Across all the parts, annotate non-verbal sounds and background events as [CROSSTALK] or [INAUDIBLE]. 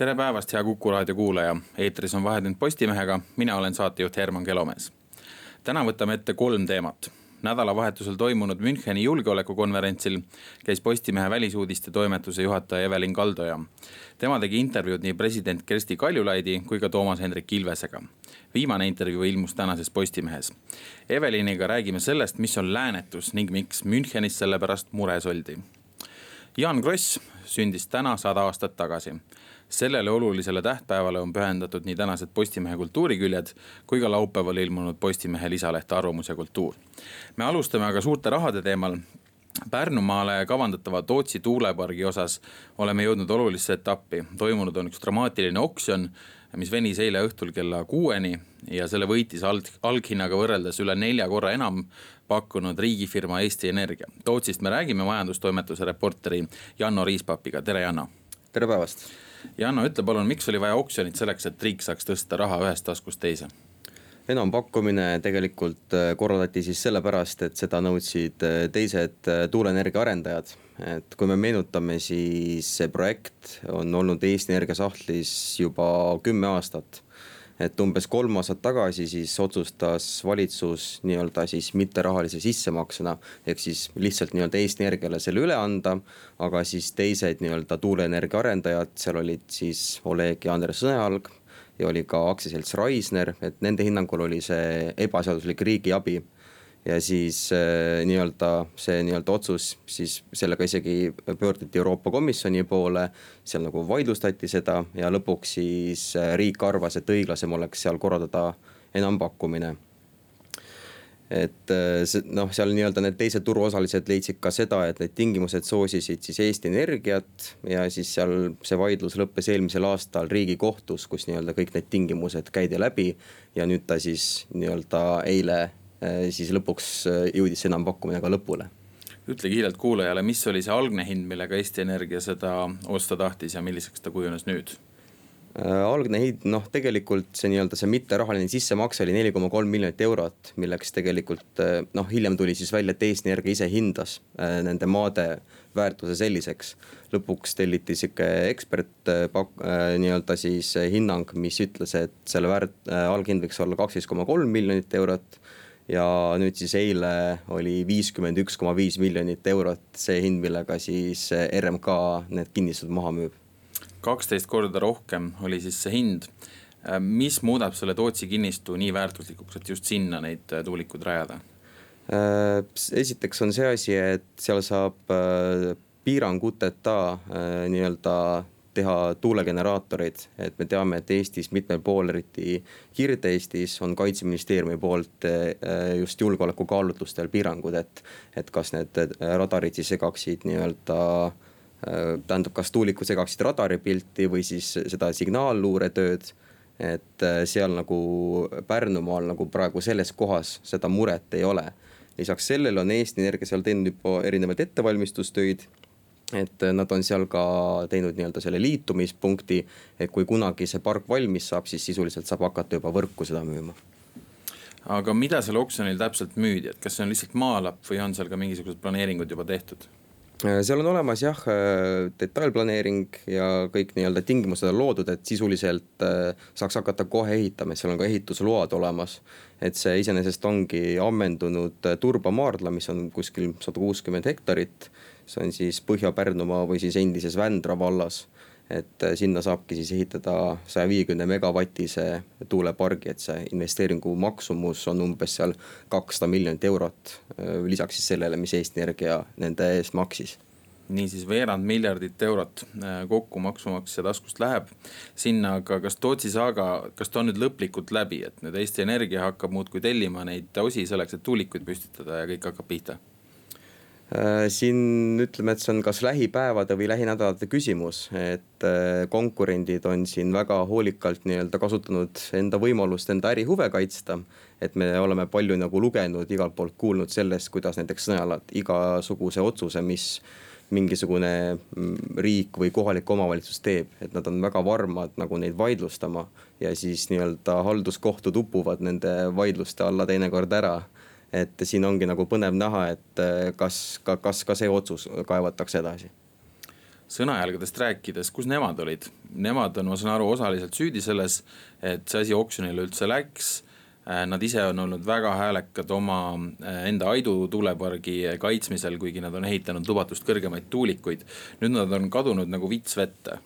tere päevast, hea Kuku raadio kuulaja, eetris on Vahetund Postimehega, mina olen saatejuht Herman Kelomees. täna võtame ette kolm teemat. nädalavahetusel toimunud Müncheni julgeolekukonverentsil käis Postimehe välisuudiste toimetuse juhataja Evelin Kaldoja. tema tegi intervjuud nii president Kersti Kaljulaidi kui ka Toomas Hendrik Ilvesega. viimane intervjuu ilmus tänases Postimehes. Eveliniga räägime sellest, mis on läänetus ning miks Münchenis selle pärast mures oldi. Jaan Kross sündis täna sada aastat tagasi sellele olulisele tähtpäevale on pühendatud nii tänased Postimehe kultuuriküljed kui ka laupäeval ilmunud Postimehe lisaleht Arvamus ja kultuur. me alustame aga suurte rahade teemal. Pärnumaale kavandatava Tootsi tuulepargi osas oleme jõudnud olulisse etappi, toimunud on üks dramaatiline oksjon, mis venis eile õhtul kella kuueni ja selle võitis alg, alghinnaga võrreldes üle nelja korra enam pakkunud riigifirma Eesti Energia. Tootsist me räägime majandustoimetuse reporteri Janno Riispapiga, tere Janno. tere päevast Janno, ütle palun, miks oli vaja oksjonit selleks, et riik saaks tõsta raha ühest taskust teise? enampakkumine tegelikult äh, korraldati siis sellepärast, et seda nõudsid äh, teised äh, tuuleenergia arendajad. et kui me meenutame, siis see projekt on olnud Eesti Energia sahtlis juba kümme aastat et umbes kolm aastat tagasi siis otsustas valitsus nii-öelda siis mitterahalise sissemaksena. ehk siis lihtsalt nii-öelda Eesti Energiale selle üle anda, aga siis teised nii-öelda tuuleenergia arendajad, seal olid siis Oleg ja Andres Sõnealg ja oli ka aktsiaselts Raisner, et nende hinnangul oli see ebaseaduslik riigiabi ja siis äh, nii-öelda see nii-öelda otsus, siis sellega isegi pöörduti Euroopa Komisjoni poole. seal nagu vaidlustati seda ja lõpuks siis äh, riik arvas, et õiglasem oleks seal korraldada enampakkumine et äh, see noh, seal nii-öelda need teised turuosalised leidsid ka seda, et need tingimused soosisid siis Eesti Energiat ja siis seal see vaidlus lõppes eelmisel aastal riigikohtus, kus nii-öelda kõik need tingimused käidi läbi. ja nüüd ta siis nii-öelda eile siis lõpuks äh, jõudis see enampakkumine ka lõpule ütle kiirelt kuulajale, mis oli see algne hind, millega Eesti Energia seda osta tahtis ja milliseks ta kujunes nüüd? Äh, algne hind, noh, tegelikult see nii-öelda see mitterahaline sissemakse oli neli koma kolm miljonit eurot, milleks tegelikult noh, hiljem tuli siis välja, et Eesti Energia ise hindas nende maade väärtuse selliseks. lõpuks telliti sihuke ekspert pak- nii-öelda siis hinnang, mis ütles, et selle väärt- alghind võiks olla kaksteist koma kolm miljonit eurot ja nüüd siis eile oli viiskümmend üks koma viis miljonit eurot see hind, millega siis RMK need kinnistud maha müüb. kaksteist korda rohkem oli siis see hind. mis muudab selle Tootsi kinnistu nii väärtuslikuks, et just sinna neid tuulikuid rajada? Esiteks on see asi, et seal saab äh, piiranguteta äh, nii-öelda teha tuulegeneraatoreid, et me teame, et Eestis mitmel pool, eriti Kirde-Eestis on kaitseministeeriumi poolt eh, just julgeolekukaalutlustel piirangud, et. et kas need radarid siis segaksid nii-öelda eh, tähendab, kas tuulikud segaksid radaripilti või siis seda signaalluuretööd. et seal nagu Pärnumaal nagu praegu selles kohas seda muret ei ole. lisaks sellele on Eesti Energia seal teinud juba erinevaid ettevalmistustöid et nad on seal ka teinud nii-öelda selle liitumispunkti, et kui kunagi see park valmis saab, siis sisuliselt saab hakata juba võrku seda müüma. aga mida seal oksjonil täpselt müüdi, et kas see on lihtsalt maalapp või on seal ka mingisugused planeeringud juba tehtud? seal on olemas jah detailplaneering ja kõik nii-öelda tingimused on loodud, et sisuliselt äh, saaks hakata kohe ehitama, et seal on ka ehitusload olemas. et see iseenesest ongi ammendunud Turba maardla, mis on kuskil sada kuuskümmend hektarit see on siis Põhja-Pärnumaa või siis endises Vändra vallas. et äh, sinna saabki siis ehitada saja viiekümne megavatise tuulepargi, et see investeeringu maksumus on umbes seal kakssada miljonit eurot. Äh, lisaks siis sellele, mis Eesti Energia nende eest maksis niisiis veerand miljardit eurot äh, kokku maksumaksja taskust läheb sinna, aga kas Tootsi saaga, kas ta on nüüd lõplikult läbi, et nüüd Eesti Energia hakkab muudkui tellima neid osi selleks, et tuulikuid püstitada ja kõik hakkab pihta? Äh, siin ütleme, et see on kas lähipäevade või lähinädalate küsimus, et äh, konkurendid on siin väga hoolikalt nii-öelda kasutanud enda võimalust enda ärihuve kaitsta. et me oleme palju nagu lugenud, igalt poolt kuulnud sellest, kuidas näiteks Sõjalad igasuguse otsuse, mis mingisugune mm, riik või kohalik omavalitsus teeb, et nad on väga varmad nagu neid vaidlustama ja siis nii-öelda halduskohtud upuvad nende vaidluste alla teinekord ära et siin ongi nagu põnev näha, et eh, kas, ka, kas ka see otsus kaevatakse edasi sõnajälgedest rääkides, kus nemad olid? Nemad on, ma saan aru, osaliselt süüdi selles, et see asi oksjonile üldse läks. Eh, nad ise on olnud väga häälekad oma eh, enda Aidu tuulepargi kaitsmisel, kuigi nad on ehitanud lubatust kõrgemaid tuulikuid. nüüd nad on kadunud nagu vits vette.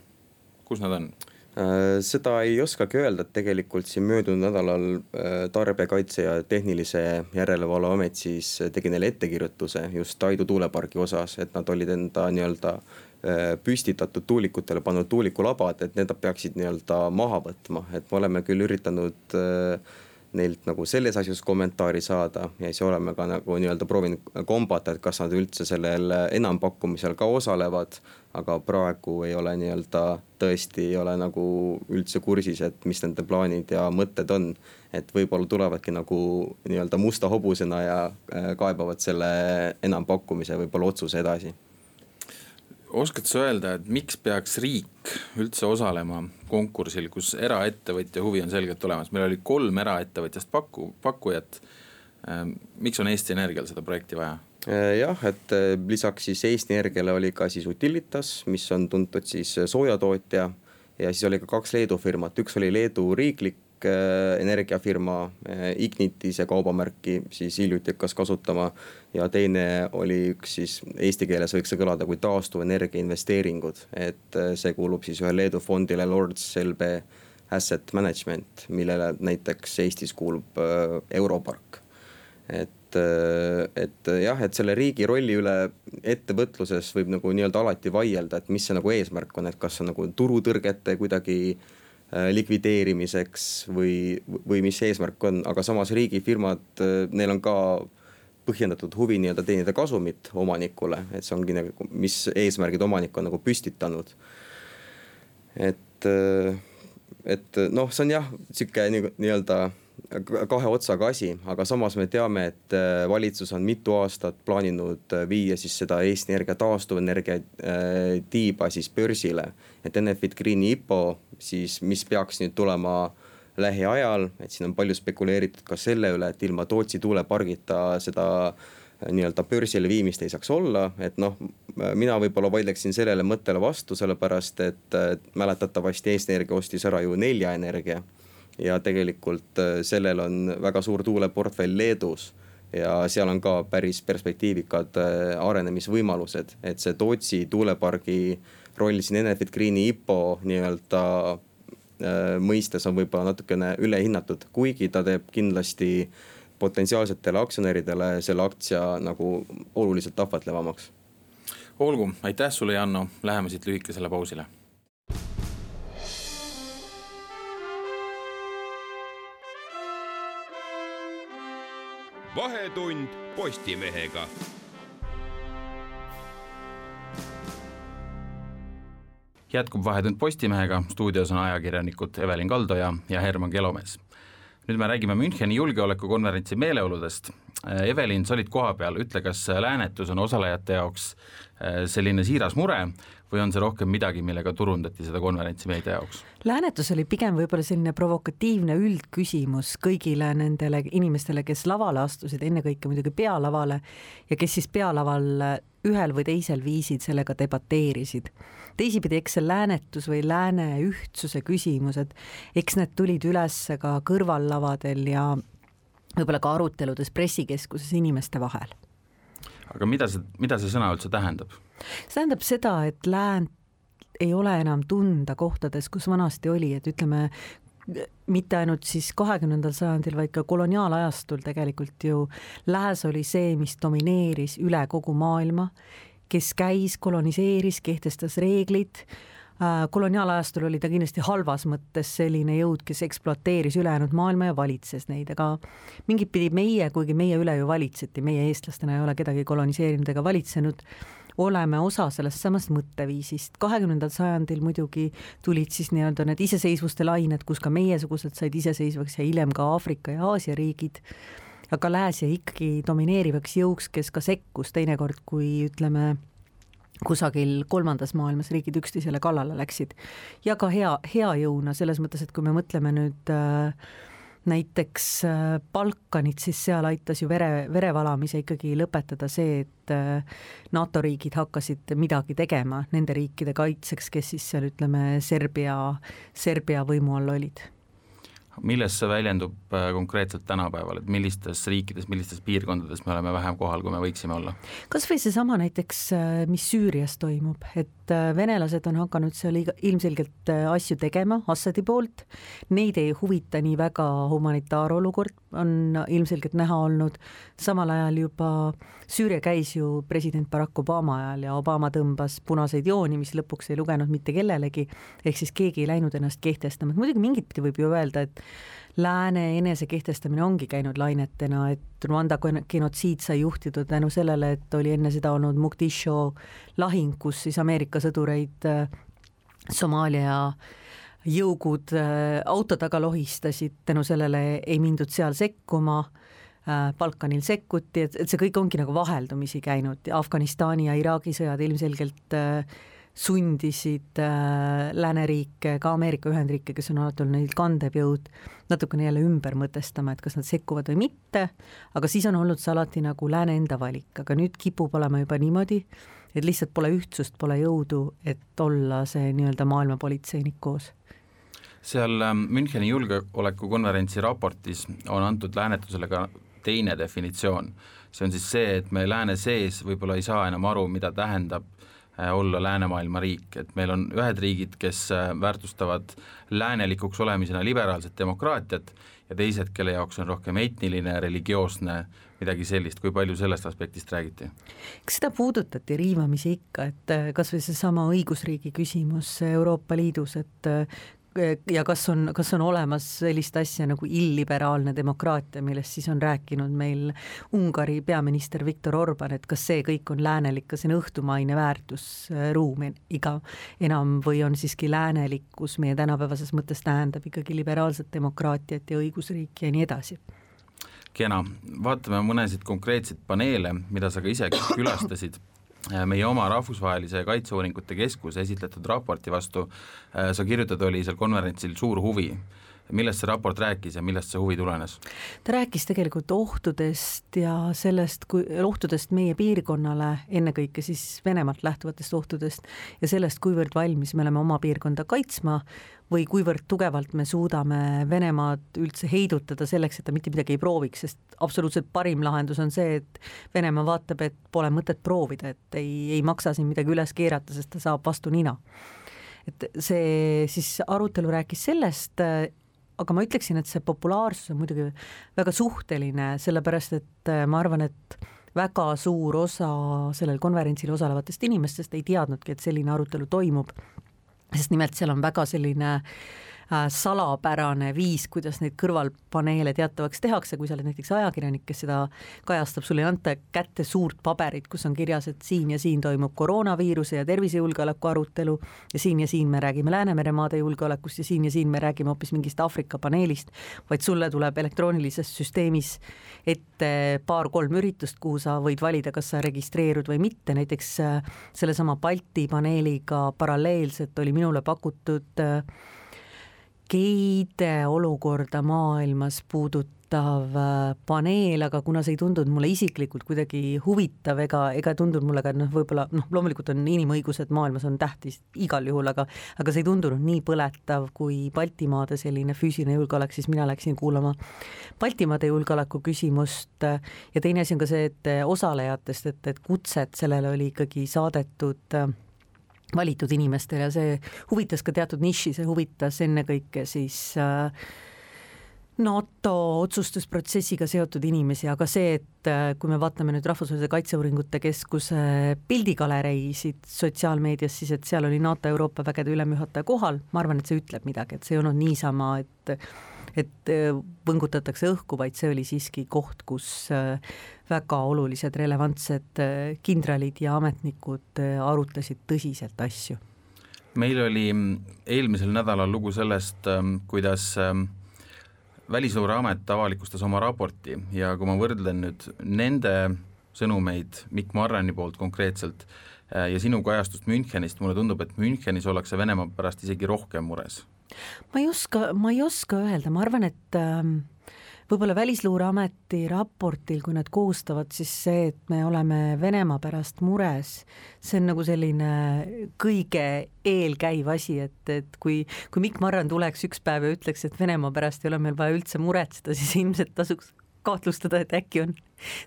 kus nad on? Äh, seda ei oskagi öelda, et tegelikult siin möödunud nädalal äh, Tarbijakaitse ja Tehnilise Järelevalve Amet siis tegi neile ettekirjutuse just Aidu tuulepargi osas, et nad olid enda nii-öelda äh, püstitatud tuulikutele pannud tuulikulabad, et need peaksid nii-öelda maha võtma, et me oleme küll üritanud äh, neilt nagu selles asjus kommentaari saada ja siis oleme ka nagu nii-öelda proovinud kombata, et kas nad üldse sellel enampakkumisel ka osalevad. aga praegu ei ole nii-öelda tõesti ei ole nagu üldse kursis, et mis nende plaanid ja mõtted on. et võib-olla tulevadki nagu nii-öelda musta hobusena ja äh, kaebavad selle enampakkumise võib-olla otsuse edasi oskad sa öelda, et miks peaks riik üldse osalema konkursil, kus eraettevõtja huvi on selgelt olemas, meil oli kolm eraettevõtjast paku, pakkujat. Ähm, miks on Eesti Energial seda projekti vaja? Äh, jah, et äh, lisaks siis Eesti Energiale oli ka siis Utilitas, mis on tuntud siis soojatootja ja siis oli ka kaks Leedu firmat, üks oli Leedu riiklik Äh, energiafirma äh, Ignitise kaubamärki siis hiljuti hakkas kasutama. ja teine oli üks siis eesti keeles võiks see kõlada kui taastuvenergia investeeringud, et äh, see kuulub siis ühele Leedu fondile Lords LB Asset Management, millele näiteks Eestis kuulub Europark. et, et jah, et selle riigi rolli üle ettevõtluses võib nagu nii-öelda alati vaielda, et mis see nagu eesmärk on, et kas on nagu turutõrgete kuidagi likvideerimiseks või, või mis eesmärk on, aga samas riigifirmad, äh, neil on ka põhjendatud huvi nii-öelda teenida kasumit omanikule, et see ongi nagu, mis eesmärgid omanik on nagu püstitanud. et, äh, et noh, see on jah, sihuke nii-öelda kahe otsaga asi, aga samas me teame, et äh, valitsus on mitu aastat plaaninud äh, viia siis seda Eesti Energia taastuvenergia äh, tiiba siis börsile. et Enefit Greeni IPO siis, mis peaks nüüd tulema lähiajal, et siin on palju spekuleeritud ka selle üle, et ilma Tootsi tuulepargita seda nii-öelda börsile viimist ei saaks olla, et noh, mina võib-olla vaidleksin sellele mõttele vastu, sellepärast et mäletatavasti Eesti Energia ostis ära ju Nelja Energia ja tegelikult äh, sellel on väga suur tuuleportfell Leedus ja seal on ka päris perspektiivikad äh, arenemisvõimalused, et see Tootsi tuulepargi roll siin Enefit Greeni IPO nii-öelda äh, mõistes on võib-olla natukene ülehinnatud, kuigi ta teeb kindlasti potentsiaalsetele aktsionäridele selle aktsia nagu oluliselt ahvatlevamaks. olgu, aitäh sulle, Janno, läheme siit lühikesele pausile vahetund Postimehega. jätkub Vahetund Postimehega, stuudios on ajakirjanikud Evelin Kaldoja ja Herman Kelomees. nüüd me räägime Müncheni julgeolekukonverentsi meeleoludest. Evelin, sa olid kohapeal, ütle, kas läänetus on osalejate jaoks eh, selline siiras mure või on see rohkem midagi, millega turundati seda konverentsi meedia jaoks? läänetus oli pigem võib-olla selline provokatiivne üldküsimus kõigile nendele inimestele, kes lavale astusid, ennekõike muidugi pealavale ja kes siis pealaval ühel või teisel viisil sellega debateerisid. teisipidi, eks see läänetus või lääne ühtsuse küsimused, eks need tulid üles ka kõrvallavadel ja võib-olla ka aruteludes pressikeskuses inimeste vahel. aga mida see, mida see sõna üldse tähendab? See tähendab seda, et läänt ei ole enam tunda kohtades, kus vanasti oli, et ütleme, mitte ainult siis kahekümnendal sajandil, vaid ka koloniaalajastul tegelikult ju lääs oli see, mis domineeris üle kogu maailma, kes käis, koloniseeris, kehtestas reeglid, Äh, koloniaalajastul oli ta kindlasti halvas mõttes selline jõud, kes ekspluateeris ülejäänud maailma ja valitses neid, aga mingit pidi meie, kuigi meie üle ju valitseti, meie eestlastena ei ole kedagi koloniseerinud ega valitsenud, oleme osa sellest samast mõtteviisist. kahekümnendal sajandil muidugi tulid siis nii-öelda need iseseisvuste lained, kus ka meiesugused said iseseisvaks ja hiljem ka Aafrika ja Aasia riigid, aga lääs jäi ikkagi domineerivaks jõuks, kes ka sekkus teinekord, kui ütleme, kusagil kolmandas maailmas riigid üksteisele kallale läksid. ja ka hea, hea jõuna, selles mõttes, et kui me mõtleme nüüd äh, näiteks äh, Balkanit, siis seal aitas ju vere, verevalamise ikkagi lõpetada see, et äh, NATO riigid hakkasid midagi tegema nende riikide kaitseks, kes siis seal ütleme, Serbia, Serbia võimu all olid milles see väljendub äh, konkreetselt tänapäeval, et millistes riikides, millistes piirkondades me oleme vähem kohal, kui me võiksime olla? kas või seesama näiteks, mis Süürias toimub, et äh, venelased on hakanud seal ilmselgelt asju tegema Assadi poolt, neid ei huvita nii väga humanitaarolukord, on ilmselgelt näha olnud, samal ajal juba Süüria käis ju president Barack Obama ajal ja Obama tõmbas punaseid jooni, mis lõpuks ei lugenud mitte kellelegi, ehk siis keegi ei läinud ennast kehtestama, et muidugi mingit pidi võib ju öelda, et lääne enesekehtestamine ongi käinud lainetena, et Rwanda genotsiid sai juhtitud tänu sellele, et oli enne seda olnud Mogadishu lahing, kus siis Ameerika sõdureid äh, Somaalia jõugud äh, auto taga lohistasid, tänu sellele ei mindud seal sekkuma äh, Balkanil sekkuti, et, et see kõik ongi nagu vaheldumisi käinud, Afganistani ja Iraagi sõjad ilmselgelt äh, sundisid äh, lääneriike, ka Ameerika Ühendriike, kes on alati olnud neil kandev jõud, natukene jälle ümber mõtestama, et kas nad sekkuvad või mitte, aga siis on olnud see alati nagu lääne enda valik, aga nüüd kipub olema juba niimoodi, et lihtsalt pole ühtsust, pole jõudu, et olla see nii-öelda maailmapolitseinik koos. Seal ähm, Müncheni julgeolekukonverentsi raportis on antud läänetusele ka teine definitsioon. see on siis see, et me lääne sees võib-olla ei saa enam aru, mida tähendab Äh, olla läänemaailma riik, et meil on ühed riigid, kes äh, väärtustavad läänelikuks olemisena liberaalset demokraatiat ja teised, kelle jaoks on rohkem etniline, religioosne, midagi sellist, kui palju sellest aspektist räägiti? kas seda puudutati riivamisi ikka, et äh, kas või seesama õigusriigi küsimus Euroopa Liidus, et ja kas on, kas on olemas sellist asja nagu illiberaalne demokraatia, millest siis on rääkinud meil Ungari peaminister Viktor Orban, et kas see kõik on läänelik, kas see on õhtumaine väärtusruum iga enam või on siiski läänelikkus meie tänapäevases mõttes tähendab ikkagi liberaalset demokraatiat ja õigusriiki ja nii edasi? Kena, vaatame mõnesid konkreetseid paneele, mida sa ka ise külastasid meie oma Rahvusvahelise Kaitseuuringute Keskuse esitletud raporti vastu äh, sa kirjutad, oli seal konverentsil suur huvi millest see raport rääkis ja millest see huvi tulenes? ta rääkis tegelikult ohtudest ja sellest, kui, ohtudest meie piirkonnale, ennekõike siis Venemaalt lähtuvatest ohtudest ja sellest, kuivõrd valmis me oleme oma piirkonda kaitsma või kuivõrd tugevalt me suudame Venemaad üldse heidutada selleks, et ta mitte midagi ei prooviks, sest absoluutselt parim lahendus on see, et Venemaa vaatab, et pole mõtet proovida, et ei, ei maksa siin midagi üles keerata, sest ta saab vastu nina. Et see siis arutelu rääkis sellest, aga ma ütleksin, et see populaarsus on muidugi väga suhteline, sellepärast et äh, ma arvan, et väga suur osa sellel konverentsil osalevatest inimestest ei teadnudki, et selline arutelu toimub, sest nimelt seal on väga selline äh, salapärane viis, kuidas neid kõrvalpaneele teatavaks tehakse, kui sa oled näiteks ajakirjanik, kes seda kajastab, sulle ei anta kätte suurt paberit, kus on kirjas, et siin ja siin toimub koroonaviiruse ja tervisejulgeoleku arutelu ja siin ja siin me räägime Läänemere maade julgeolekust ja siin ja siin me räägime hoopis mingist Aafrika paneelist, vaid sulle tuleb elektroonilises süsteemis ette paar-kolm üritust, kuhu sa võid valida, kas sa registreerud või mitte, näiteks äh, sellesama Balti paneeliga paralleelselt oli minule pakutud äh, geide olukorda maailmas puudutav äh, paneel, aga kuna see ei tundunud mulle isiklikult kuidagi huvitav ega, ega tundunud mulle ka noh, võib-olla noh, loomulikult on inimõigused maailmas on tähtis igal juhul, aga aga see ei tundunud nii põletav kui Baltimaade selline füüsiline julgeolek, siis mina läksin kuulama Baltimaade julgeoleku küsimust ja teine asi on ka see, et osalejatest, et, et kutset sellele oli ikkagi saadetud äh, valitud inimestele. Ja see huvitas ka teatud niši, see huvitas ennekõike siis äh, NATO otsustusprotsessiga seotud inimesi, aga see, et äh, kui me vaatame nüüd Rahvusvahelise Kaitseuuringute Keskuse pildigalereisid sotsiaalmeedias, siis et seal oli NATO Euroopa vägede ülemjuhataja kohal, ma arvan, et see ütleb midagi, et see ei olnud niisama, et et äh, võngutatakse õhku, vaid see oli siiski koht, kus äh, väga olulised relevantsed kindralid ja ametnikud arutasid tõsiselt asju. meil oli eelmisel nädalal lugu sellest, ähm, kuidas ähm, välisluureamet avalikustas oma raporti ja kui ma võrdlen nüüd nende sõnumeid Mikk Marrani poolt konkreetselt äh, ja sinu kajastust Münchenist, mulle tundub, et Münchenis ollakse Venemaa pärast isegi rohkem mures. Ma ei oska, ma ei oska öelda, ma arvan, et ähm võib-olla Välisluureameti raportil, kui nad koostavad, siis see, et me oleme Venemaa pärast mures, see on nagu selline kõige eelkäiv asi, et, et kui, kui Mikk Marran tuleks üks päev ja ütleks, et Venemaa pärast ei ole meil vaja üldse muretseda, siis ilmselt tasuks kahtlustada, et äkki on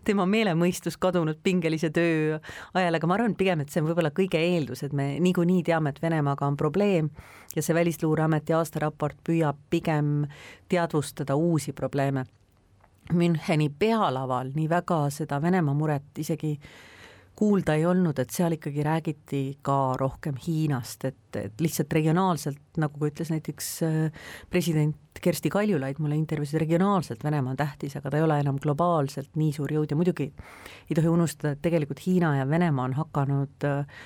tema meelemõistus kadunud pingelise töö ajal, aga ma arvan pigem, et see on võib-olla kõige eeldus, et me niikuinii teame, et Venemaaga on probleem ja see Välisluureameti aastaraport püüab pigem teadvustada uusi probleeme. Müncheni pealaval nii väga seda Venemaa muret isegi kuulda ei olnud, et seal ikkagi räägiti ka rohkem Hiinast, et, et lihtsalt regionaalselt, nagu ka ütles näiteks äh, president Kersti Kaljulaid mulle intervjuus, regionaalselt Venemaa on tähtis, aga ta ei ole enam globaalselt nii suur jõud ja muidugi ei tohi unustada, et tegelikult Hiina ja Venemaa on hakanud äh,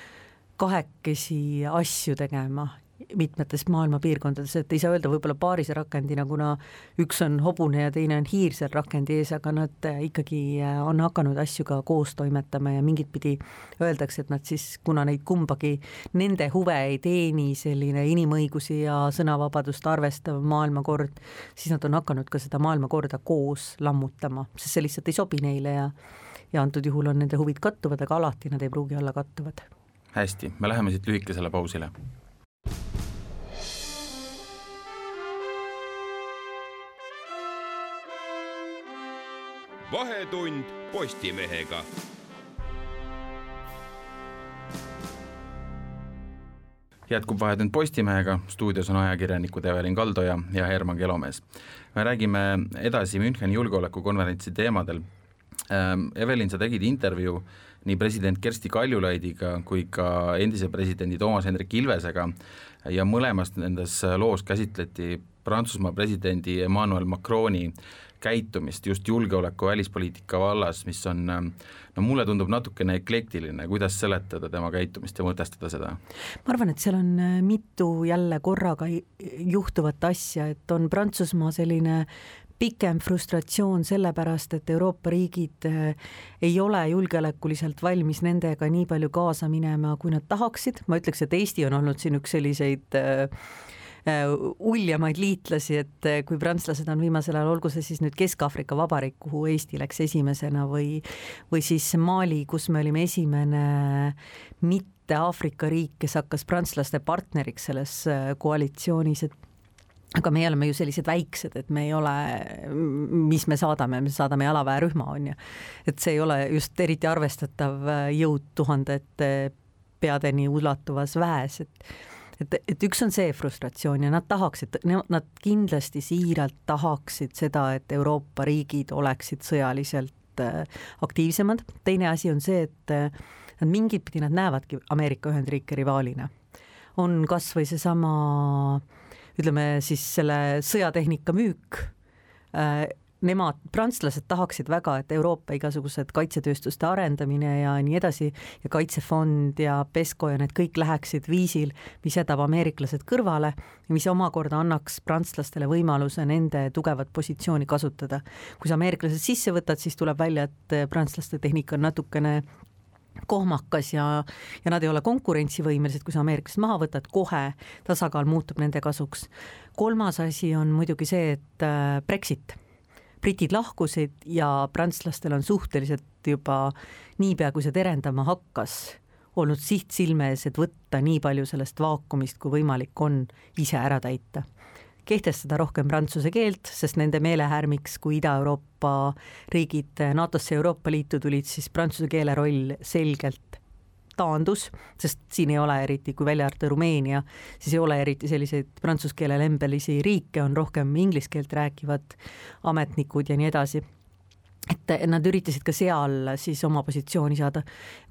kahekesi asju tegema mitmetes maailma piirkondades, et ei saa öelda võib-olla paarise rakendina, kuna üks on hobune ja teine on hiir seal rakendi ees, aga nad äh, ikkagi äh, on hakanud asju ka koos toimetama ja mingit pidi öeldakse, et nad siis, kuna neid kumbagi, nende huve ei teeni selline inimõigusi ja sõnavabadust arvestav maailmakord, siis nad on hakanud ka seda maailmakorda koos lammutama, sest see lihtsalt ei sobi neile ja ja antud juhul on nende huvid kattuvad, aga alati nad ei pruugi olla kattuvad. hästi, me läheme siit lühikesele pausile vahetund Postimehega. jätkub Vahetund Postimehega, stuudios on ajakirjanikud Evelin Kaldoja ja Herman Kelomees. me räägime edasi Müncheni julgeolekukonverentsi teemadel. Ähm, Evelin, sa tegid intervjuu nii president Kersti Kaljulaidiga kui ka endise presidendi Toomas Hendrik Ilvesega ja mõlemas nendes loos käsitleti Prantsusmaa presidendi Emmanuel Macroni käitumist just julgeoleku välispoliitika vallas, mis on no mulle tundub natukene eklektiline, kuidas seletada tema käitumist ja mõtestada seda? ma arvan, et seal on äh, mitu jälle korraga juhtuvat asja, et on Prantsusmaa selline pikem frustratsioon sellepärast, et Euroopa riigid äh, ei ole julgeolekuliselt valmis nendega nii palju kaasa minema, kui nad tahaksid, ma ütleks, et Eesti on olnud siin üks selliseid Äh, uljamaid liitlasi, et äh, kui prantslased on viimasel ajal, olgu see siis nüüd Kesk-Aafrika Vabariik, kuhu Eesti läks esimesena või, või siis Mali, kus me olime esimene mitte Aafrika riik, kes hakkas prantslaste partneriks selles äh, koalitsioonis, et aga meie oleme ju sellised väiksed, et me ei ole, mis me saadame, me saadame jalaväerühma, on ju. et see ei ole just eriti arvestatav jõud tuhandete peadeni ulatuvas väes, et et, et üks on see frustratsioon ja nad tahaksid, nad kindlasti siiralt tahaksid seda, et Euroopa riigid oleksid sõjaliselt äh, aktiivsemad, teine asi on see, et äh, nad mingit pidi, nad näevadki Ameerika Ühendriike rivaalina. on kas või seesama ütleme siis selle sõjatehnika müük äh, nemad, prantslased tahaksid väga, et Euroopa igasugused kaitsetööstuste arendamine ja nii edasi ja kaitsefond ja PESCO ja need kõik läheksid viisil, mis jätab ameeriklased kõrvale mis omakorda annaks prantslastele võimaluse nende tugevat positsiooni kasutada. kui sa ameeriklased sisse võtad, siis tuleb välja, et prantslaste tehnika on natukene kohmakas ja, ja nad ei ole konkurentsivõimelised, kui sa ameeriklased maha võtad, kohe tasakaal muutub nende kasuks. kolmas asi on muidugi see, et äh, Brexit britid lahkusid ja prantslastel on suhteliselt juba niipea, kui see terendama hakkas, olnud siht silme ees, et võtta nii palju sellest vaakumist, kui võimalik on, ise ära täita. kehtestada rohkem prantsuse keelt, sest nende meelehärmiks, kui Ida-Euroopa riigid NATO-sse ja Euroopa Liitu tulid, siis prantsuse keele roll selgelt taandus, sest siin ei ole eriti, kui välja arvata Rumeenia, siis ei ole eriti selliseid prantsuse keele lembelisi riike, on rohkem inglise keelt rääkivad ametnikud ja nii edasi. Et nad üritasid ka seal siis oma positsiooni saada.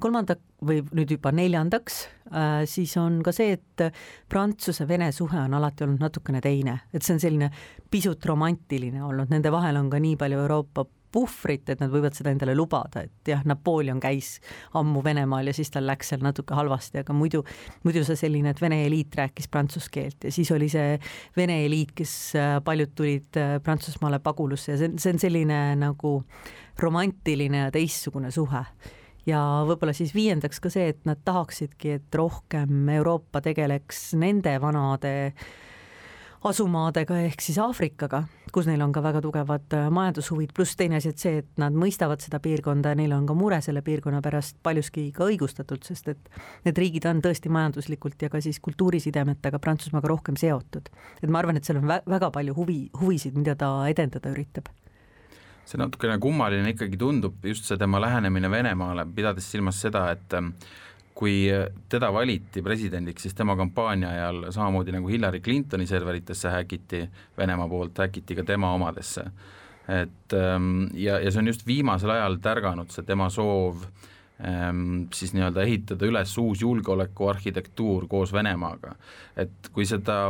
kolmanda või nüüd juba neljandaks, äh, siis on ka see, et Prantsuse-Vene suhe on alati olnud natukene teine, et see on selline pisut romantiline olnud, nende vahel on ka nii palju Euroopa puhvrit, et nad võivad seda endale lubada, et jah, Napoleon käis ammu Venemaal ja siis tal läks seal natuke halvasti, aga muidu, muidu see selline, et Vene eliit rääkis prantsuse keelt ja siis oli see Vene eliit, kes äh, paljud tulid äh, Prantsusmaale pagulusse ja see, see on selline nagu romantiline ja teistsugune suhe. Ja võib-olla siis viiendaks ka see, et nad tahaksidki, et rohkem Euroopa tegeleks nende vanade äh, asumaadega ehk siis Aafrikaga, kus neil on ka väga tugevad äh, majandushuvid, pluss teine asi, et see, et nad mõistavad seda piirkonda ja neil on ka mure selle piirkonna pärast paljuski ka õigustatult, sest et need riigid on tõesti majanduslikult ja ka siis kultuurisidemetega Prantsusmaaga rohkem seotud. et ma arvan, et seal on väga palju huvi, huvisid, mida ta edendada üritab see natukene kummaline ikkagi tundub, just see tema lähenemine Venemaale, pidades silmas seda, et kui teda valiti presidendiks, siis tema kampaania ajal samamoodi nagu Hillary Clintoni serveritesse häkiti Venemaa poolt, häkiti ka tema omadesse. et ähm, ja, ja see on just viimasel ajal tärganud, see tema soov ähm, siis nii-öelda ehitada üles uus julgeolekuarhitektuur koos Venemaaga. et kui seda,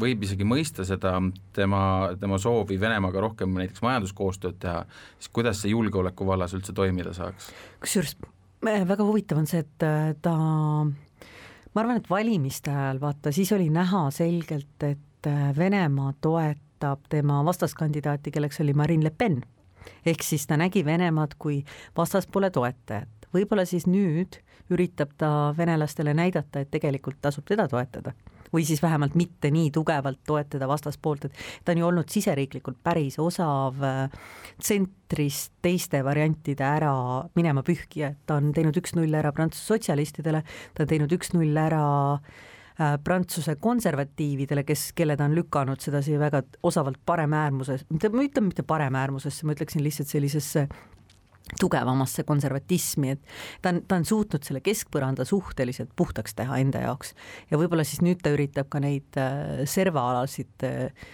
võib isegi mõista seda tema, tema soovi Venemaaga rohkem näiteks majanduskoostööd teha, siis kuidas see julgeoleku vallas üldse toimida saaks? kusjuures väga huvitav on see, et äh, ta, ma arvan, et valimiste ajal vaata, siis oli näha selgelt, et äh, Venemaa toetab tema vastaskandidaati, kelleks oli Marine Le Pen. ehk siis ta nägi Venemaad kui vastaspoole toetajat. võib-olla siis nüüd üritab ta venelastele näidata, et tegelikult tasub teda toetada. või siis vähemalt mitte nii tugevalt toetada vastaspoolt, et ta on ju olnud siseriiklikult päris osav äh, tsentrist teiste variantide ära minema pühkija, et ta on teinud üks-null ära Prantsuse sotsialistidele, ta on teinud üks-null ära äh, Prantsuse konservatiividele, kes, kelle ta on lükanud sedasi väga osavalt paremäärmuses, mitte, ma ütlen mitte paremäärmusesse, ma ütleksin lihtsalt sellisesse tugevamasse konservatismi, et ta on, ta on suutnud selle keskpõranda suhteliselt puhtaks teha enda jaoks. Ja võib-olla siis nüüd ta üritab ka neid äh, servaalasid äh,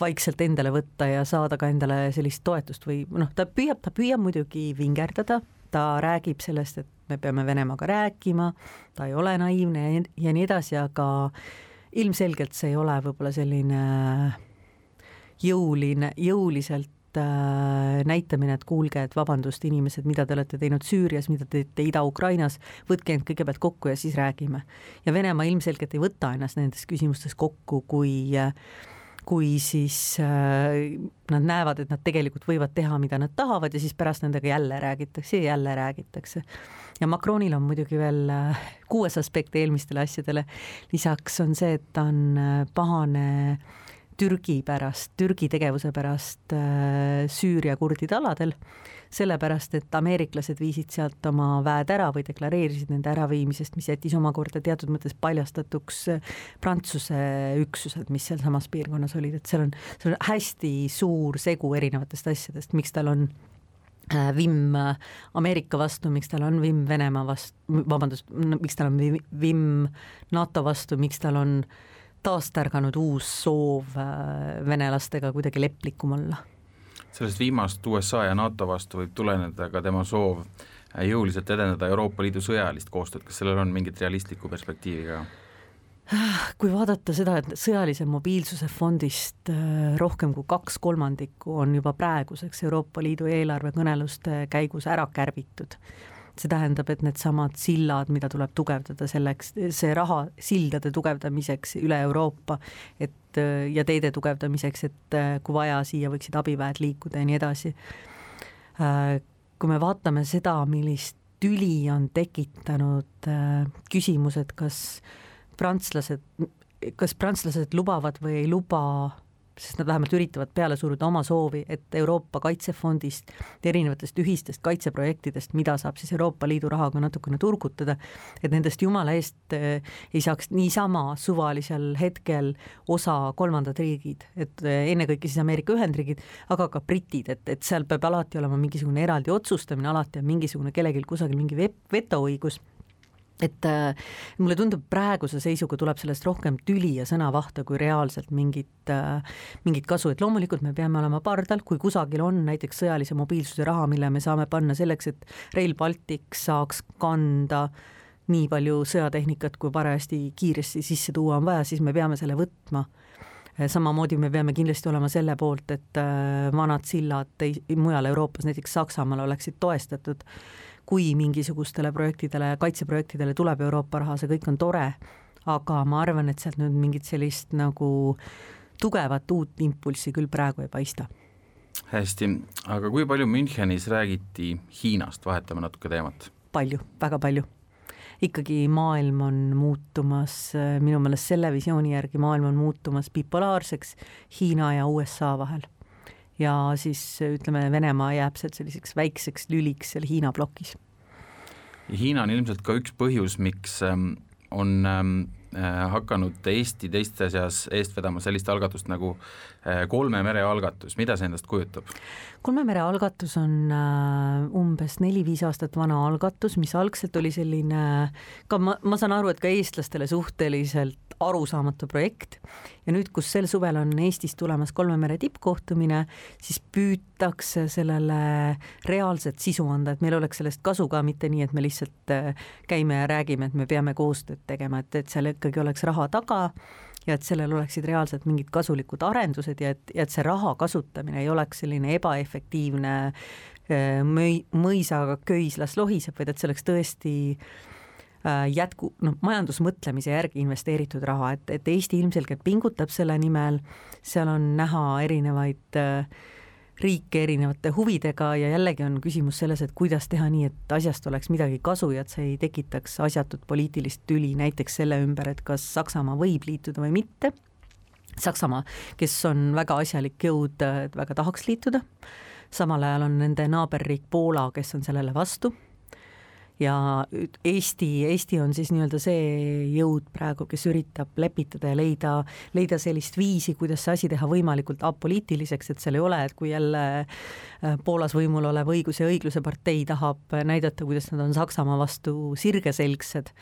vaikselt endale võtta ja saada ka endale sellist toetust või noh, ta püüab, ta püüab muidugi vingerdada, ta räägib sellest, et me peame Venemaaga rääkima, ta ei ole naiivne ja, nii edasi, aga ilmselgelt see ei ole võib-olla selline jõuline, jõuliselt näitamine, et kuulge, et vabandust, inimesed, mida te olete teinud Süürias, mida te teete Ida-Ukrainas, võtke end kõigepealt kokku ja siis räägime. ja Venemaa ilmselgelt ei võta ennast nendes küsimustes kokku, kui kui siis äh, nad näevad, et nad tegelikult võivad teha, mida nad tahavad ja siis pärast nendega jälle räägitakse ja jälle räägitakse. ja Macronil on muidugi veel äh, kuues aspekt eelmistele asjadele, lisaks on see, et ta on äh, pahane äh, Türgi pärast, Türgi tegevuse pärast äh, Süüria kurdide aladel, sellepärast et ameeriklased viisid sealt oma väed ära või deklareerisid nende äraviimisest, mis jättis omakorda teatud mõttes paljastatuks äh, Prantsuse üksused, mis sealsamas piirkonnas olid, et seal on, seal on hästi suur segu erinevatest asjadest, miks tal on äh, vimm Ameerika vastu, miks tal on vimm Venemaa vastu, vabandust, miks tal on vimm NATO vastu, miks tal on äh, taastärganud uus soov äh, venelastega kuidagi leplikum olla. sellest viimast USA ja NATO vastu võib tuleneda ka tema soov äh, jõuliselt edendada Euroopa Liidu sõjalist koostööd, kas sellel on mingit realistlikku perspektiivi ka? kui vaadata seda, et sõjalise mobiilsuse fondist äh, rohkem kui kaks kolmandikku on juba praeguseks Euroopa Liidu eelarvekõneluste käigus ära kärbitud, see tähendab, et needsamad sillad, mida tuleb tugevdada selleks, see raha sildade tugevdamiseks üle Euroopa, et ja teede tugevdamiseks, et kui vaja, siia võiksid abiväed liikuda ja nii edasi. kui me vaatame seda, millist tüli on tekitanud küsimus, et kas prantslased, kas prantslased lubavad või ei luba sest nad vähemalt üritavad peale suruda oma soovi, et Euroopa Kaitsefondist, erinevatest ühistest kaitseprojektidest, mida saab siis Euroopa Liidu rahaga natukene turgutada, et nendest jumala eest eh, ei saaks niisama suvalisel hetkel osa kolmandad riigid, et eh, ennekõike siis Ameerika Ühendriigid, aga ka britid, et, et seal peab alati olema mingisugune eraldi otsustamine, alati on mingisugune kellelgi kusagil mingi vetoõigus et äh, mulle tundub, praeguse seisuga tuleb sellest rohkem tüli ja sõnavahtu kui reaalselt mingit äh,, mingit kasu, et loomulikult me peame olema pardal, kui kusagil on näiteks sõjalise mobiilsuse raha, mille me saame panna selleks, et Rail Baltic saaks kanda nii palju sõjatehnikat, kui parajasti kiiresti sisse tuua on vaja, siis me peame selle võtma. Samamoodi me peame kindlasti olema selle poolt, et äh, vanad sillad mujal Euroopas, näiteks Saksamaal oleksid toestatud kui mingisugustele projektidele, kaitseprojektidele tuleb Euroopa raha, see kõik on tore, aga ma arvan, et sealt nüüd mingit sellist nagu tugevat uut impulssi küll praegu ei paista. hästi, aga kui palju Münchenis räägiti Hiinast, vahetame natuke teemat? palju, väga palju. ikkagi maailm on muutumas, minu meelest selle visiooni järgi maailm on muutumas bipolaarseks Hiina ja USA vahel ja siis ütleme, Venemaa jääb sealt selliseks väikseks lüliks seal Hiina plokis. Hiina on ilmselt ka üks põhjus, miks ähm, on ähm, äh, hakanud Eesti teiste seas eest vedama sellist algatust nagu kolme mere algatus, mida see endast kujutab? kolme mere algatus on äh, umbes neli-viis aastat vana algatus, mis algselt oli selline, ka ma, ma saan aru, et ka eestlastele suhteliselt arusaamatu projekt ja nüüd, kus sel suvel on Eestis tulemas kolme mere tippkohtumine, siis püütakse sellele reaalset sisu anda, et meil oleks sellest kasu ka, mitte nii, et me lihtsalt äh, käime ja räägime, et me peame koostööd tegema, et, et seal ikkagi oleks raha taga ja et sellel oleksid reaalselt mingid kasulikud arendused ja et, ja et see raha kasutamine ei oleks selline ebaefektiivne äh, mõi-, mõisaga köis las lohiseb, vaid et see oleks tõesti äh, jätku, noh, majandusmõtlemise järgi investeeritud raha, et, et Eesti ilmselgelt pingutab selle nimel, seal on näha erinevaid äh, riike erinevate huvidega ja jällegi on küsimus selles, et kuidas teha nii, et asjast oleks midagi kasu ja et see ei tekitaks asjatut poliitilist tüli näiteks selle ümber, et kas Saksamaa võib liituda või mitte. Saksamaa, kes on väga asjalik jõud, väga tahaks liituda, samal ajal on nende naaberriik Poola, kes on sellele vastu ja Eesti, Eesti on siis nii-öelda see jõud praegu, kes üritab lepitada ja leida, leida sellist viisi, kuidas see asi teha võimalikult apoliitiliseks, et seal ei ole, et kui jälle äh, Poolas võimul olev Õigus ja õigluse partei tahab näidata, kuidas nad on Saksamaa vastu sirgeselgsed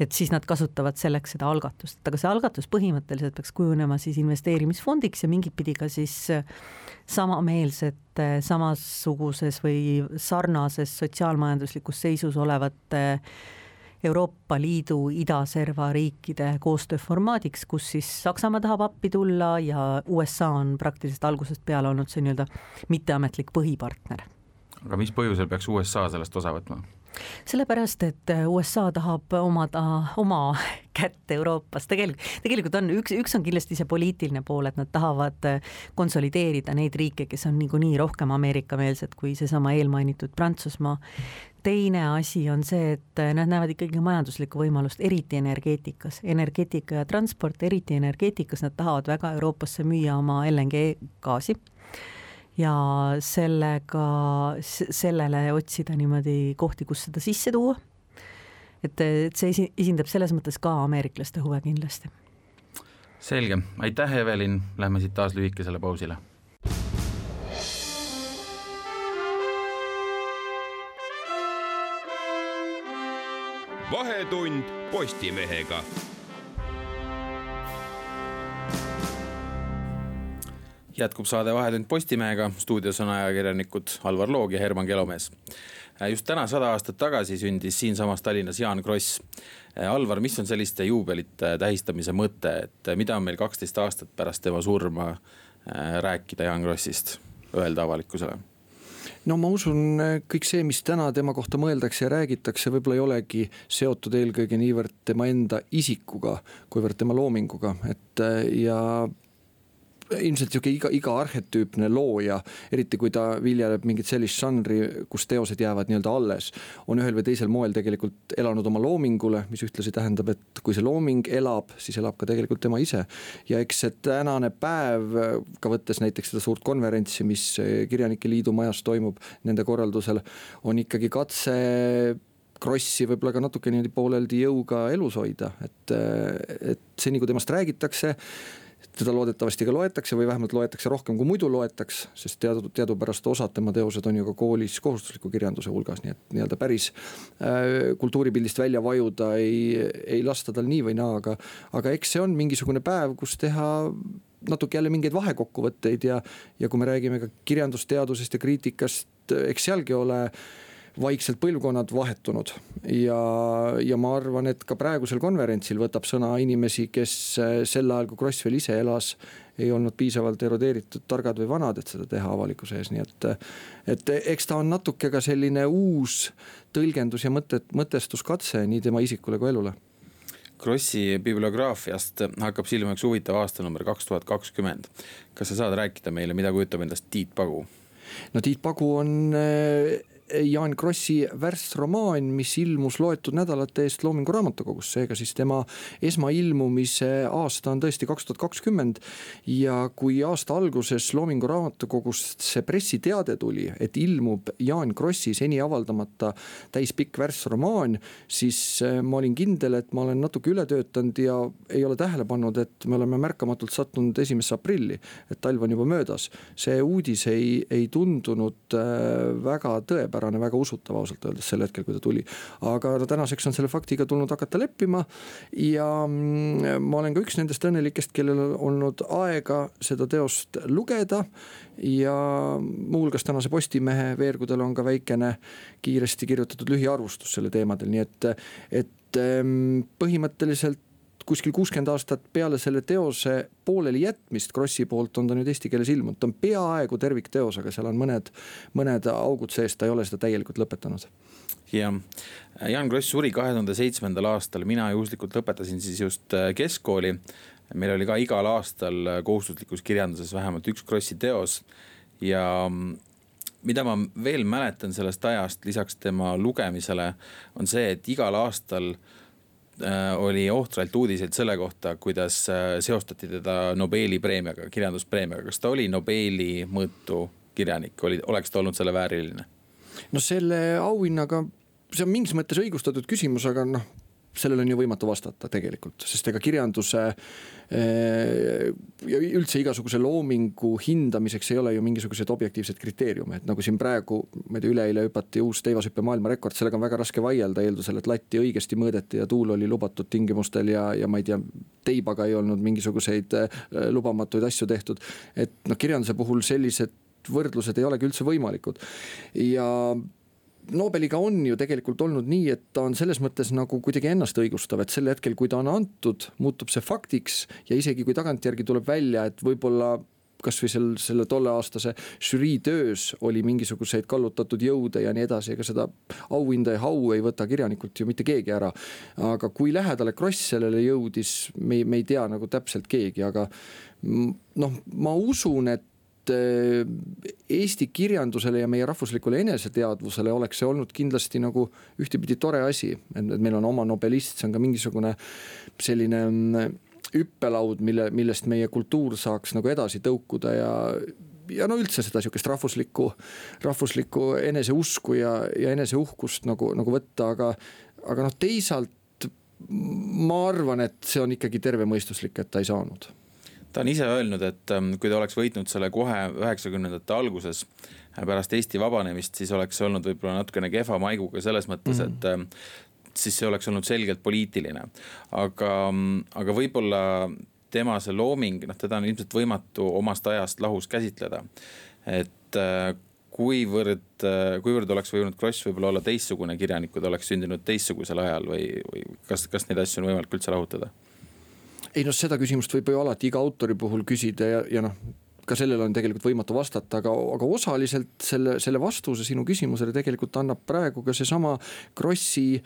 et siis nad kasutavad selleks seda algatust, aga see algatus põhimõtteliselt peaks kujunema siis investeerimisfondiks ja mingit pidi ka siis äh, samameelsete, samasuguses või sarnases sotsiaalmajanduslikus seisus olevate Euroopa Liidu idaserva riikide koostööformaadiks, kus siis Saksamaa tahab appi tulla ja USA on praktiliselt algusest peale olnud see nii-öelda mitteametlik põhipartner. Aga mis põhjusel peaks USA sellest osa võtma? sellepärast, et USA tahab omada oma [LAUGHS] kätt Euroopas, tegelikult, tegelikult on üks, üks on kindlasti see poliitiline pool, et nad tahavad konsolideerida neid riike, kes on niikuinii rohkem Ameerika-meelsed kui seesama eelmainitud Prantsusmaa. teine asi on see, et nad näevad ikkagi majanduslikku võimalust, eriti energeetikas, energeetika ja transport, eriti energeetikas, nad tahavad väga Euroopasse müüa oma LNG gaasi ja sellega, sellele otsida niimoodi kohti, kus seda sisse tuua. et, et see esindab selles mõttes ka ameeriklaste huve kindlasti. selge, aitäh, Evelin, lähme siit taas lühikesele pausile. vahetund Postimehega jätkub saade Vahetund Postimehega, stuudios on ajakirjanikud Alvar Loog ja Herman Kelomees. just täna sada aastat tagasi sündis siinsamas Tallinnas Jaan Kross. Alvar, mis on selliste juubelite tähistamise mõte, et mida on meil kaksteist aastat pärast tema surma äh, rääkida Jaan Krossist, öelda avalikkusele? no ma usun, kõik see, mis täna tema kohta mõeldakse ja räägitakse, võib-olla ei olegi seotud eelkõige niivõrd tema enda isikuga, kuivõrd tema loominguga, et ja ilmselt sihuke iga, iga arhetüüpne looja, eriti kui ta viljeleb mingit sellist žanri, kus teosed jäävad nii-öelda alles. on ühel või teisel moel tegelikult elanud oma loomingule, mis ühtlasi tähendab, et kui see looming elab, siis elab ka tegelikult tema ise. ja eks see tänane päev, ka võttes näiteks seda suurt konverentsi, mis Kirjanike Liidu majas toimub nende korraldusel, on ikkagi katse Krossi võib-olla ka natuke niimoodi pooleldi jõuga elus hoida, et, et seni kui temast räägitakse teda loodetavasti ka loetakse või vähemalt loetakse rohkem kui muidu loetaks, sest teadu, teadupärast osad tema teosed on ju ka koolis kohustusliku kirjanduse hulgas, nii et nii-öelda päris äh, kultuuripildist välja vajuda ei, ei lasta tal nii või naa, aga, aga eks see on mingisugune päev, kus teha natuke jälle mingeid vahekokkuvõtteid ja, ja kui me räägime ka kirjandusteadusest ja kriitikast, eks sealgi ole vaikselt põlvkonnad vahetunud ja, ja ma arvan, et ka praegusel konverentsil võtab sõna inimesi, kes sel ajal, kui Kross veel ise elas, ei olnud piisavalt erodeeritud, targad või vanad, et seda teha avalikkuse ees, nii et. et eks ta on natuke ka selline uus tõlgendus ja mõtet, mõtestuskatse nii tema isikule kui elule Krossi bibliograafiast hakkab silma üks huvitav aastanumber kaks tuhat kakskümmend. kas sa saad rääkida meile, mida kujutab endast Tiit Pagu? no Tiit Pagu on Jaan Krossi värsromaan, mis ilmus loetud nädalate eest Loomingu Raamatukogus, seega siis tema esmailmumise aasta on tõesti kaks tuhat kakskümmend. ja kui aasta alguses Loomingu Raamatukogust see pressiteade tuli, et ilmub Jaan Krossi seni avaldamata täispikk värsromaan, siis äh, ma olin kindel, et ma olen natuke üle töötanud ja ei ole tähele pannud, et me oleme märkamatult sattunud esimesse aprilli, et talv on juba möödas. see uudis ei, ei tundunud äh, väga tõepärane tavapärane, väga usutav ausalt öeldes sel hetkel, kui ta tuli. aga no tänaseks on selle faktiga tulnud hakata leppima ja mm, ma olen ka üks nendest õnnelikest, kellel olnud aega seda teost lugeda. ja muuhulgas tänase Postimehe veergudel on ka väikene kiiresti kirjutatud lühiarvustus selle teemadel, nii et, et mm, põhimõtteliselt kuskil kuuskümmend aastat peale selle teose pooleli jätmist Krossi poolt on ta nüüd eesti keeles ilmunud, ta on peaaegu tervikteos, aga seal on mõned, mõned augud sees, ta ei ole seda täielikult lõpetanud. jah, Jaan Kross suri kahe tuhande seitsmendal aastal, mina juhuslikult lõpetasin siis just äh, keskkooli. meil oli ka igal aastal äh, kohustuslikus kirjanduses vähemalt üks Krossi teos ja mm, mida ma veel mäletan sellest ajast, lisaks tema lugemisele, on see, et igal aastal äh, oli ohtralt uudiseid selle kohta, kuidas äh, seostati teda Nobeli preemiaga, kirjanduspreemiaga, kas ta oli Nobeli mõõtu kirjanik, oli, oleks ta olnud selle vääriline? no selle auhinnaga, see on mingis mõttes õigustatud küsimus, aga noh, sellele on ju võimatu vastata tegelikult, sest ega kirjanduse eh, ja üldse igasuguse loomingu hindamiseks ei ole ju mingisuguseid objektiivseid kriteeriume, et nagu siin praegu, ma ei tea, üleeile hüpati uus teivashüppe maailmarekord, sellega on väga raske vaielda, eeldusel, et latti õigesti mõõdeti ja tuul oli lubatud tingimustel ja, ja ma ei tea, teibaga ei olnud mingisuguseid eh, lubamatuid asju tehtud. et noh, kirjanduse puhul sellised võrdlused ei olegi üldse võimalikud ja Nobeliga on ju tegelikult olnud nii, et ta on selles mõttes nagu kuidagi ennast õigustav, et sel hetkel, kui ta on antud, muutub see faktiks ja isegi kui tagantjärgi tuleb välja, et võib-olla kasvõi sel, selle tolleaastase žürii töös oli mingisuguseid kallutatud jõude ja nii edasi, ega seda auhinda ja au ei võta kirjanikult ju mitte keegi ära. aga kui lähedale Kross sellele jõudis, me me ei tea nagu täpselt keegi, aga noh, ma usun, et Eesti kirjandusele ja meie rahvuslikule eneseteadvusele oleks see olnud kindlasti nagu ühtepidi tore asi, et meil on oma nobelist, see on ka mingisugune selline mm, hüppelaud, mille, millest meie kultuur saaks nagu edasi tõukuda ja ja no üldse seda sihukest rahvuslikku, rahvuslikku eneseusku ja, ja eneseuhkust nagu, nagu võtta, aga, aga noh, teisalt ma arvan, et see on ikkagi tervemõistuslik, et ta ei saanud ta on ise öelnud, et ähm, kui ta oleks võitnud selle kohe üheksakümnendate alguses äh, pärast Eesti vabanemist, siis oleks see olnud võib-olla natukene kehva maiguga selles mõttes mm, -hmm. et ähm, siis see oleks olnud selgelt poliitiline. aga, ähm, aga võib-olla tema see looming, noh, teda on ilmselt võimatu omast ajast lahus käsitleda. et äh, kuivõrd, äh, kuivõrd oleks võinud Kross võib-olla olla teistsugune kirjanik, kui ta oleks sündinud teistsugusel ajal või, või kas, kas neid asju on võimalik üldse lahutada? Ei noh, seda küsimust võib ju alati iga autori puhul küsida ja, ja noh ka sellele on tegelikult võimatu vastata, aga, aga osaliselt selle, selle vastuse sinu küsimusele tegelikult annab praegu ka seesama Krossi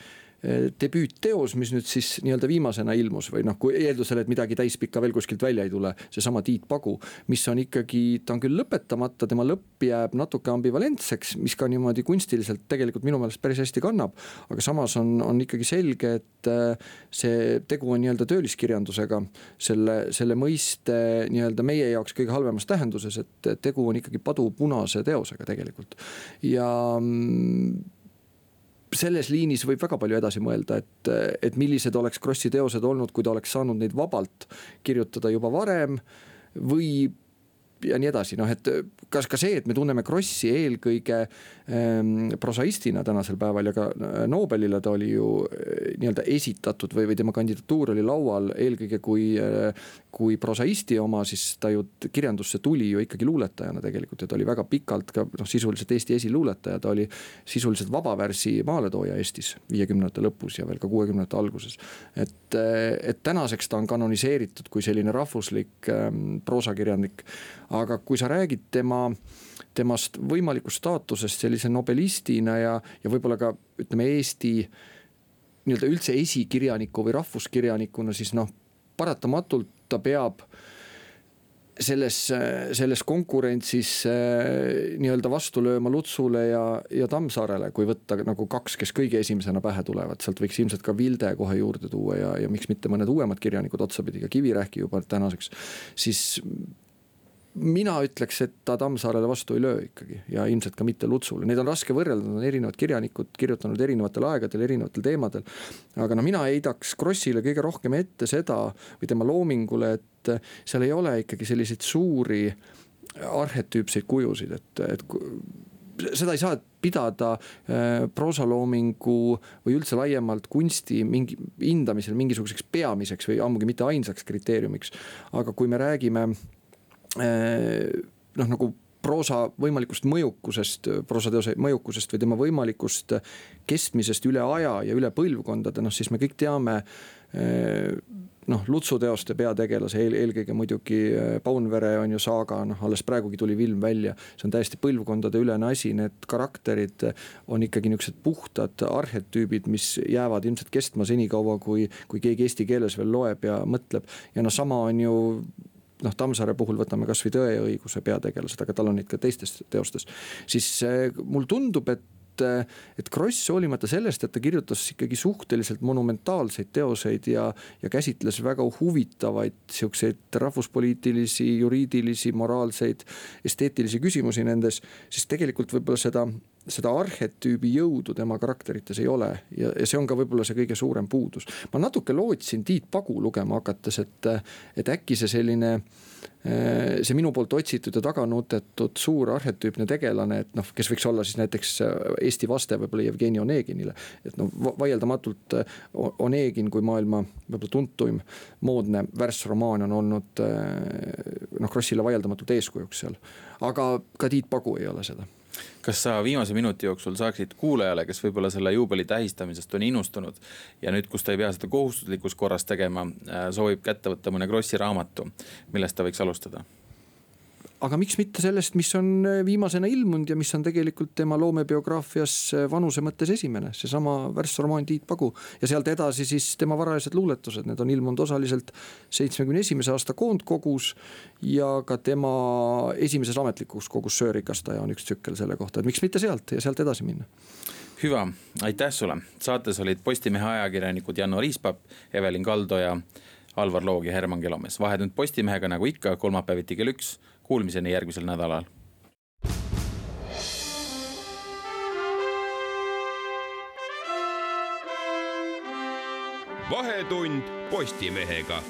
debüütteos, mis nüüd siis nii-öelda viimasena ilmus või noh, kui eeldusel, et midagi täispikka veel kuskilt välja ei tule, seesama Tiit Pagu, mis on ikkagi, ta on küll lõpetamata, tema lõpp jääb natuke ambivalentseks, mis ka niimoodi kunstiliselt tegelikult minu meelest päris hästi kannab. aga samas on, on ikkagi selge, et eh, see tegu on nii-öelda tööliskirjandusega, selle, selle mõiste nii-öelda meie jaoks kõige halvemas tähenduses, et tegu on ikkagi padupunase teosega tegelikult ja mm, selles liinis võib väga palju edasi mõelda, et, et millised oleks Krossi teosed olnud, kui ta oleks saanud neid vabalt kirjutada juba varem või ja nii edasi, noh, et kas ka see, et me tunneme Krossi eelkõige ähm, prosaistina tänasel päeval ja ka äh, Nobelile ta oli ju äh, nii-öelda esitatud või, või tema kandidatuur oli laual eelkõige kui äh,, kui prosaisti oma, siis ta ju kirjandusse tuli ju ikkagi luuletajana tegelikult ja ta oli väga pikalt ka noh, sisuliselt Eesti esiluuletaja, ta oli sisuliselt vabavärsi maaletooja Eestis viiekümnendate lõpus ja veel ka kuuekümnendate alguses. et, äh, et tänaseks ta on kanoniseeritud kui selline rahvuslik ähm, proosakirjanik aga kui sa räägid tema, temast võimalikust staatusest sellise nobelistina ja, ja võib-olla ka ütleme Eesti nii-öelda üldse esikirjaniku või rahvuskirjanikuna, siis noh, paratamatult ta peab selles, selles konkurentsis äh, nii-öelda vastu lööma Lutsule ja, ja Tammsaarele, kui võtta nagu kaks, kes kõige esimesena pähe tulevad, sealt võiks ilmselt ka Vilde kohe juurde tuua ja, ja miks mitte mõned uuemad kirjanikud otsapidi, ka Kivirähki juba tänaseks. siis mina ütleks, et ta Tammsaarele vastu ei löö ikkagi ja ilmselt ka mitte Lutsule, neid on raske võrrelda, nad on erinevad kirjanikud, kirjutanud erinevatel aegadel, erinevatel teemadel. aga no mina heidaks Krossile kõige rohkem ette seda või tema loomingule, et seal ei ole ikkagi selliseid suuri arhetüüpseid kujusid, et, et seda ei saa pidada äh, proosaloomingu või üldse laiemalt kunsti mingi hindamisel mingisuguseks peamiseks või ammugi mitte ainsaks kriteeriumiks. aga kui me räägime Äh, noh, nagu proosa võimalikust mõjukusest, proosateose mõjukusest või tema võimalikust kestmisest üle aja ja üle põlvkondade, noh siis me kõik teame äh, noh, Lutsu teoste peategelase eel, eelkõige muidugi äh, Paunvere on ju saaga, noh alles praegugi tuli film välja. see on täiesti põlvkondade ülene asi, need karakterid on ikkagi niuksed puhtad arhetüübid, mis jäävad ilmselt kestma senikaua, kui, kui keegi eesti keeles veel loeb ja mõtleb. ja noh, sama on ju noh, Tammsaare puhul võtame kasvõi Tõe ja õiguse peategelased, aga tal on neid ka teistes teostes. siis äh, mulle tundub, et et Kross hoolimata sellest, et ta kirjutas ikkagi suhteliselt monumentaalseid teoseid ja, ja käsitles väga huvitavaid siukseid rahvuspoliitilisi, juriidilisi, moraalseid, esteetilisi küsimusi nendes, siis tegelikult võib-olla seda seda arhetüübi jõudu tema karakterites ei ole ja, ja see on ka võib-olla see kõige suurem puudus. ma natuke lootsin Tiit Pagu lugema hakates, et, et äkki see selline see minu poolt otsitud ja taga nutetud suur arhetüüpne tegelane, et noh, kes võiks olla siis näiteks Eesti vaste võib-olla Jevgeni Oneginile. et noh, vaieldamatult Onegin kui maailma võib-olla tuntuim moodne värssromaan on olnud noh, Krossile vaieldamatult eeskujuks seal. aga ka Tiit Pagu ei ole seda kas sa viimase minuti jooksul saaksid kuulajale, kes võib-olla selle juubeli tähistamisest on innustunud ja nüüd, kus ta ei pea seda kohustuslikus korras tegema, äh, soovib kätte võtta mõne Krossi raamatu, millest ta võiks alustada? Aga miks mitte sellest, mis on äh, viimasena ilmunud ja mis on tegelikult tema loomebioograafias äh, vanuse mõttes esimene, seesama värssromaan Tiit Pagu. ja sealt edasi siis tema varajased luuletused, need on ilmunud osaliselt seitsmekümne esimese aasta koondkogus. ja ka tema esimeses ametlikus kogus Söörikastaja on üks tsükkel selle kohta, et miks mitte sealt ja sealt edasi minna hüva, aitäh sulle, saates olid Postimehe ajakirjanikud Janno Riispap, Evelin Kaldo ja Alvar Loog ja Herman Kelomees. vahetund Postimehega nagu ikka kolmapäeviti kell üks Kuulmiseni järgmisel nädalal. vahetund Postimehega